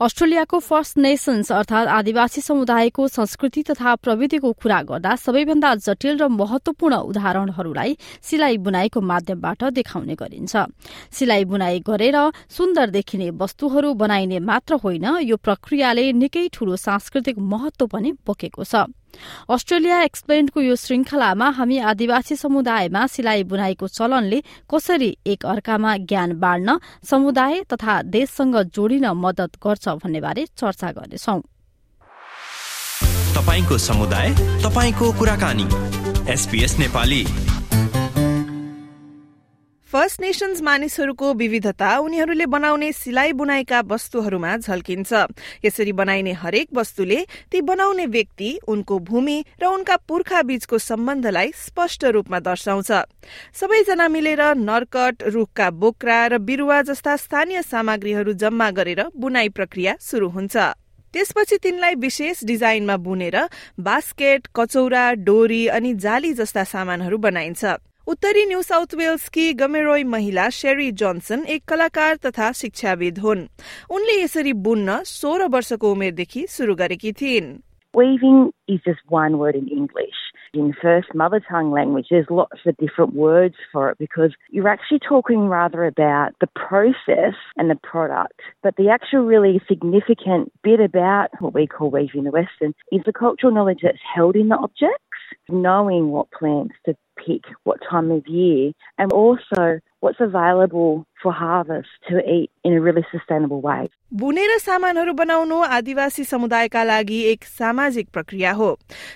अस्ट्रेलियाको first nations अर्थात आदिवासी समुदायको संस्कृति तथा प्रविधिको कुरा गर्दा सबैभन्दा जटिल र महत्वपूर्ण उदाहरणहरूलाई सिलाइ बुनाईको माध्यमबाट देखाउने गरिन्छ। सिलाइ बुनाई गरेर सुन्दर देखिने वस्तुहरू बनाइने मात्र होइन यो प्रक्रियाले निकै ठूलो सांस्कृतिक महत्व पनि बोकेको छ। अस्ट्रेलिया एक्सप्लेन्डको यो श्रृंखलामा हामी आदिवासी समुदायमा सिलाइ बुनाईको चलनले कसरी एक अर्कामा ज्ञान बाँड्न समुदाय तथा देशसँग जोडिन मदत गर्छ भन्ने बारे चर्चा गर्नेछौ। तपाईँको समुदाय तपाईँको कुराकानी। एसपीएस नेपाली। फर्स्ट नेशन्स मानिसहरूको विविधता उनीहरूले बनाउने सिलाइ बुनाइका वस्तुहरूमा झल्किन्छ। यसरी बनाइने हरेक वस्तुले ती बनाउने व्यक्ति उनको भूमि र उनका पुर्खा बीचको सम्बन्धलाई स्पष्ट रूपमा दर्शाउँछ। सबैजना मिलेर नर्कट रूखका बोक्रा र बिरुवा जस्ता स्थानीय सामग्रीहरू जम्मा गरेर बुनाई प्रक्रिया शुरू हुन्छ। त्यसपछि तिनलाई विशेष डिजाइनमा बुनेर बास्केट कचौरा डोरी अनि जाली जस्ता सामानहरू बनाइन्छ। उत्तरी न्यू साउथ वेल्सकी गमेरोय महिला शेरी जोन्सन एक कलाकार तथा शिक्षाविद हुन् उनले यसरी बुन्न सोह्र वर्षको उमेरदेखि शुरू गरेकी थिइन् Weaving is just one word in English. In first mother tongue language, there's lots of different words for it because you're actually talking rather about the process and the product. But the actual really significant bit about what we call weaving in the Western is the cultural knowledge that's held in the objects, Knowing what plants to pick what time of year and also what's available for harvest to eat in a really sustainable way. बुनेर सामानहरू बनाउनु आदिवासी समुदायका लागि एक सामाजिक प्रक्रिया हो।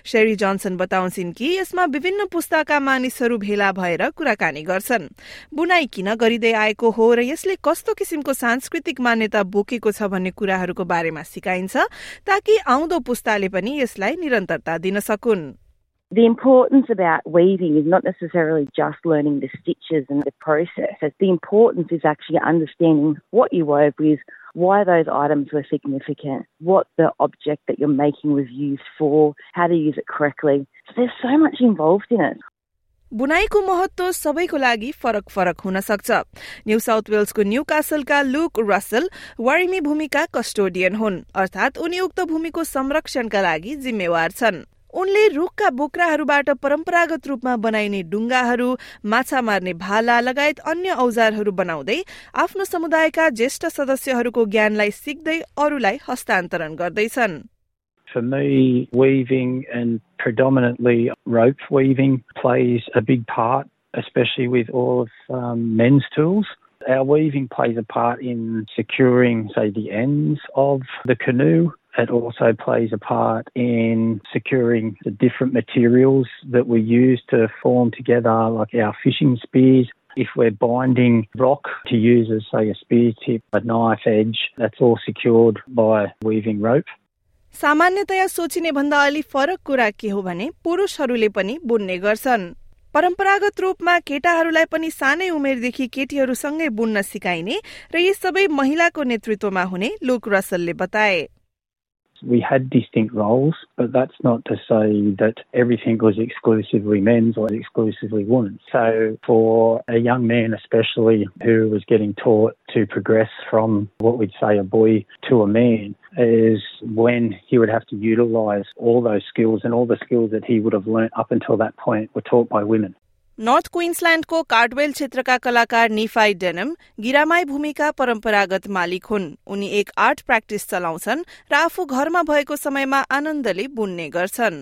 शेरी जोन्सन बताउँछिन् कि यसमा विभिन्न पुस्ताका मानिसहरू भेला भएर कुराकानी गर्छन्। बुनाई किन गरिँदै आएको हो र यसले कस्तो किसिमको सांस्कृतिक मान्यता बोकेको छ भन्ने कुराहरूको बारेमा सिकाइन्छ ताकि आउँदो पुस्ताले पनि यसलाई निरन्तरता दिन सकुन्। The importance about weaving is not necessarily just learning the stitches and the process. The importance is actually understanding what you wove with, why those items were significant, what the object that you're making was used for, how to use it correctly. So there's so much involved in it. बुनाईको महत्व सबैको लागि फरक फरक हुन सक्छ New South वेल्सको new कासलका लुक रसल वारिमी भूमिका कस्टोडियन हुन् अर्थात उनी उक्त भूमिको संरक्षणका लागि जिम्मेवार छन् उनले रुखका बोक्राहरूबाट परम्परागत रूपमा बनाइने डुङ्गाहरू माछा मार्ने भाला लगायत अन्य औजारहरू बनाउँदै आफ्नो समुदायका ज्येष्ठ सदस्यहरूको ज्ञानलाई सिक्दै अरूलाई हस्तान्तरण गर्दैछन् For me, weaving and predominantly rope weaving plays a big part, especially with all of um, men's tools. Our weaving plays a part in securing, say, the ends of the canoe it also plays a part in securing the different materials that we use to form together, like our fishing spears. If we're binding rock to use as, say, a spear tip, a knife edge, that's all secured by weaving rope. सामान्यतया सोचिने भन्दा अलि फरक कुरा के हो भने पुरुषहरूले पनि बुन्ने गर्छन् परम्परागत रूपमा केटाहरूलाई पनि सानै उमेरदेखि केटीहरूसँगै बुन्न सिकाइने र यी सबै महिलाको नेतृत्वमा हुने लुक रसलले बताए we had distinct roles, but that's not to say that everything was exclusively men's or exclusively women's. So for a young man especially who was getting taught to progress from what we'd say a boy to a man is when he would have to utilize all those skills and all the skills that he would have learnt up until that point were taught by women. North क्विन्सल्याण्डको Cardwell क्षेत्रका कलाकार निफाई denim गिरामाई भूमिका परम्परागत मालिक हुन् उनी एक art practice चलाउँछन् र आफू घरमा भएको समयमा आनन्दले बुन्ने गर्छन्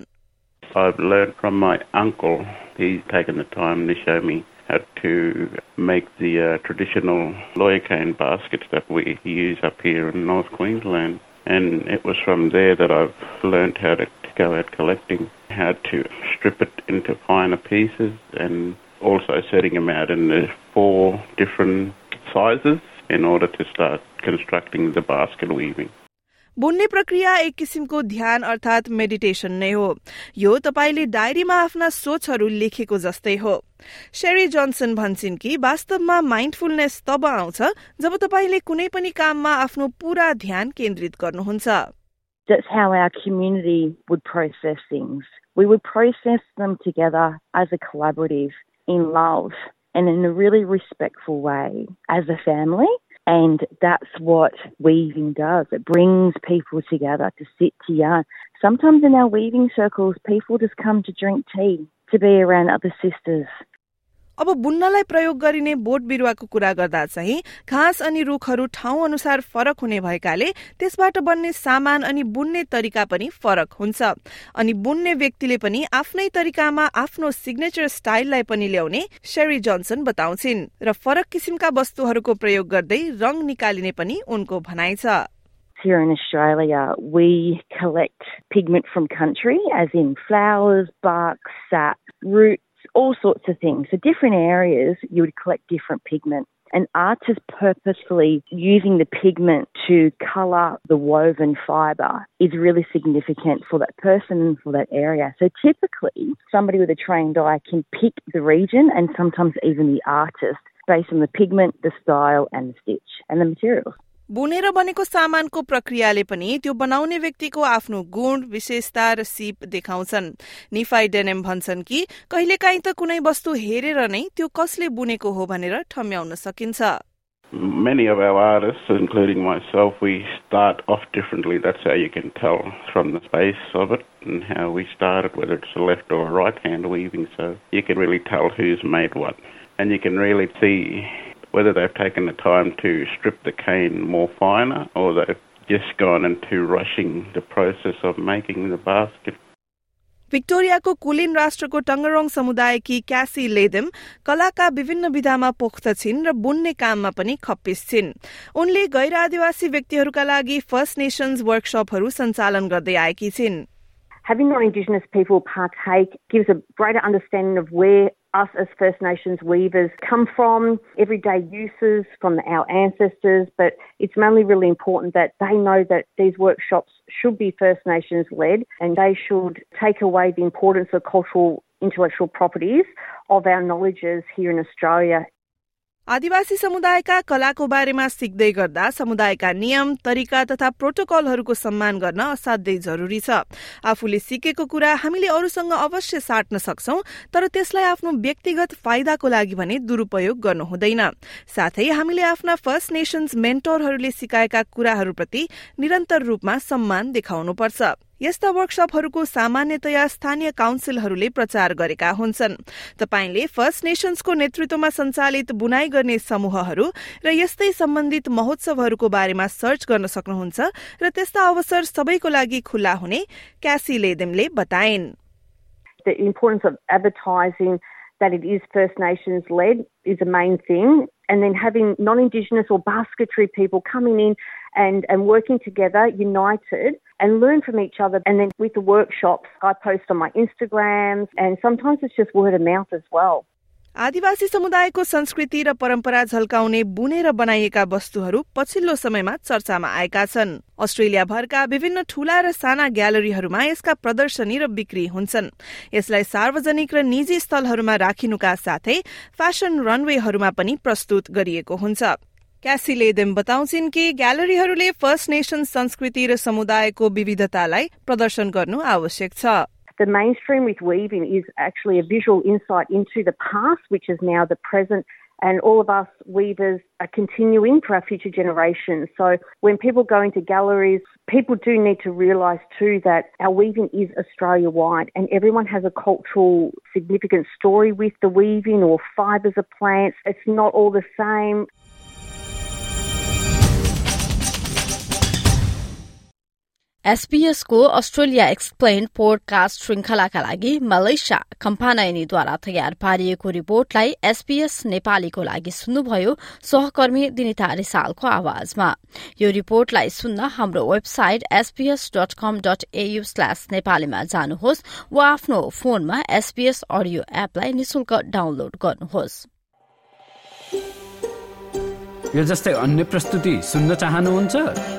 I've learned from my uncle. He's taken the time to show me how to make the uh, traditional lawyer cane baskets that we use up here in North Queensland. And it was from there that I've learned how to go out collecting. How to strip it into finer pieces and also setting them out in the four different sizes in order to start constructing the basket weaving. बुन्ने प्रक्रिया एक किसिमको ध्यान अर्थात meditation नै हो यो तपाईँले डायरीमा आफ्ना सोचहरू लेखेको जस्तै हो शेरी जोन्सन भन्छन् कि वास्तवमा माइन्डफुलनेस तब आउँछ जब तपाईँले कुनै पनि काममा आफ्नो पूरा ध्यान केन्द्रित गर्नुहुन्छ That's how our community would process things. We would process them together as a collaborative in love and in a really respectful way as a family. And that's what weaving does. It brings people together to sit to yarn. Sometimes in our weaving circles, people just come to drink tea, to be around other sisters, अब बुन्नलाई प्रयोग गरिने बोट बिरुवाको कुरा गर्दा चाहिँ घाँस अनि रुखहरू ठाउँ अनुसार फरक हुने भएकाले त्यसबाट बन्ने सामान अनि बुन्ने तरिका पनि फरक हुन्छ। अनि बुन्ने व्यक्तिले पनि आफ्नै तरिकामा आफ्नो सिग्नेचर स्टाइललाई पनि ल्याउने शेरी जोन्सन बताउँछिन् र फरक किसिमका वस्तुहरूको प्रयोग गर्दै रंग निकालिने पनि उनको भनाइ छ। Here in Australia, we collect pigment from country, as in flowers, bark, sap, roots, all sorts of things. So different areas, you would collect different pigment. And artists purposefully using the pigment to colour the woven fibre is really significant for that person and for that area. So typically, somebody with a trained eye can pick the region and sometimes even the artist based on the pigment, the style, and the stitch and the materials. बुनेर बनेको सामानको प्रक्रियाले पनि त्यो बनाउने व्यक्तिको आफ्नो गुण विशेषता र सिप देखाउँछन् निफाई डेनेम भन्छन् कि कहिलेकाहीँ त कुनै वस्तु हेरेर नै त्यो कसले बुनेको हो भनेर ठम्याउन सकिन्छ Many of our artists, including myself, we start off differently. That's how you can tell from the space of it and how we started, whether it's a left or a right hand weaving. So you can really tell who's made what. And you can really see whether they've taken the time to strip the cane more finer or they've just gone into rushing the process of making the basket. भिक्टोरियाको कुलिन राष्ट्रको टङ्गरोङ समुदायकी क्यासी लेदेम कलाका विभिन्न विधामा पोख्त छिन् र बुन्ने काममा पनि खप्पिस छिन् उनले गैर आदिवासी व्यक्तिहरूका लागि फर्स्ट नेशन्स वर्कशपहरू सञ्चालन गर्दै आएकी छिन् Having non-Indigenous people partake gives a greater understanding of where us as First Nations weavers come from, everyday uses from our ancestors, but it's mainly really important that they know that these workshops should be First Nations led and they should take away the importance of cultural intellectual properties of our knowledges here in Australia आदिवासी समुदायका कलाको बारेमा सिक्दै गर्दा समुदायका नियम तरिका तथा प्रोटोकलहरूको सम्मान गर्न असाध्यै जरुरी छ। आफूले सिकेको कुरा हामीले अरूसँग अवश्य साट्न सक्छौ तर त्यसलाई आफ्नो व्यक्तिगत फाइदाको लागि भने दुरूपयोग गर्नु हुँदैन। साथै हामीले आफ्ना फर्स्ट नेशन्स मेन्टरहरूले सिकाएका कुराहरूप्रति निरन्तर रूपमा सम्मान देखाउनुपर्छ। यस्ता वर्कशपहरूको सामान्यतया स्थानीय काउन्सिलहरूले प्रचार गरेका हुन्छन् तपाईँले फर्स्ट नेशन्सको नेतृत्वमा सञ्चालित बुनाई गर्ने समूहहरू र यस्तै सम्बन्धित महोत्सवहरूको बारेमा सर्च गर्न सक्नुहुन्छ र त्यस्ता अवसर सबैको लागि खुल्ला हुने क्यासी लेदेमले बताइन् The importance of advertising that it is First Nations led is a main thing. And then having non Indigenous or basketry people coming in and, and working together, united, and learn from each other. And then with the workshops, I post on my Instagrams, and sometimes it's just word of mouth as well. आदिवासी समुदायको संस्कृति र परम्परा झल्काउने बुनेर बनाइएका वस्तुहरू पछिल्लो समयमा चर्चामा आएका छन्। अस्ट्रेलिया भरका विभिन्न ठूला र साना ग्यालरीहरूमा यसका प्रदर्शनी र बिक्री हुन्छन्। यसलाई सार्वजनिक र निजी स्थलहरूमा राखिनुका साथै फेसन रनवेहरूमा पनि प्रस्तुत गरिएको हुन्छ। क्यासीले देम बताउँछिन् कि ग्यालरीहरूले फर्स्ट नेशन संस्कृति र समुदायको विविधतालाई प्रदर्शन गर्नु आवश्यक छ। The mainstream with weaving is actually a visual insight into the past, which is now the present, and all of us weavers are continuing for our future generations. So when people go into galleries, people do need to realise too that our weaving is Australia wide and everyone has a cultural significant story with the weaving or fibres of plants. It's not all the same. एसपीएसको Australia explain podcast श्रृंखलाका लागि Malaysia कम्पानयनीद्वारा तयार पारिएको रिपोर्टलाई SPS नेपालीको लागि सुन्नुभयो सहकर्मी दिनिता रिसालको आवाजमा। यो रिपोर्टलाई सुन्न हाम्रो website SBS dot com dot AU slash नेपालीमा जानुहोस् वा आफ्नो फोनमा एसपीएस अडियो एपलाई निशुल्क डाउनलोड गर्नुहोस्। यो जस्तै अन्य प्रस्तुति सुन्न चाहनुहुन्छ?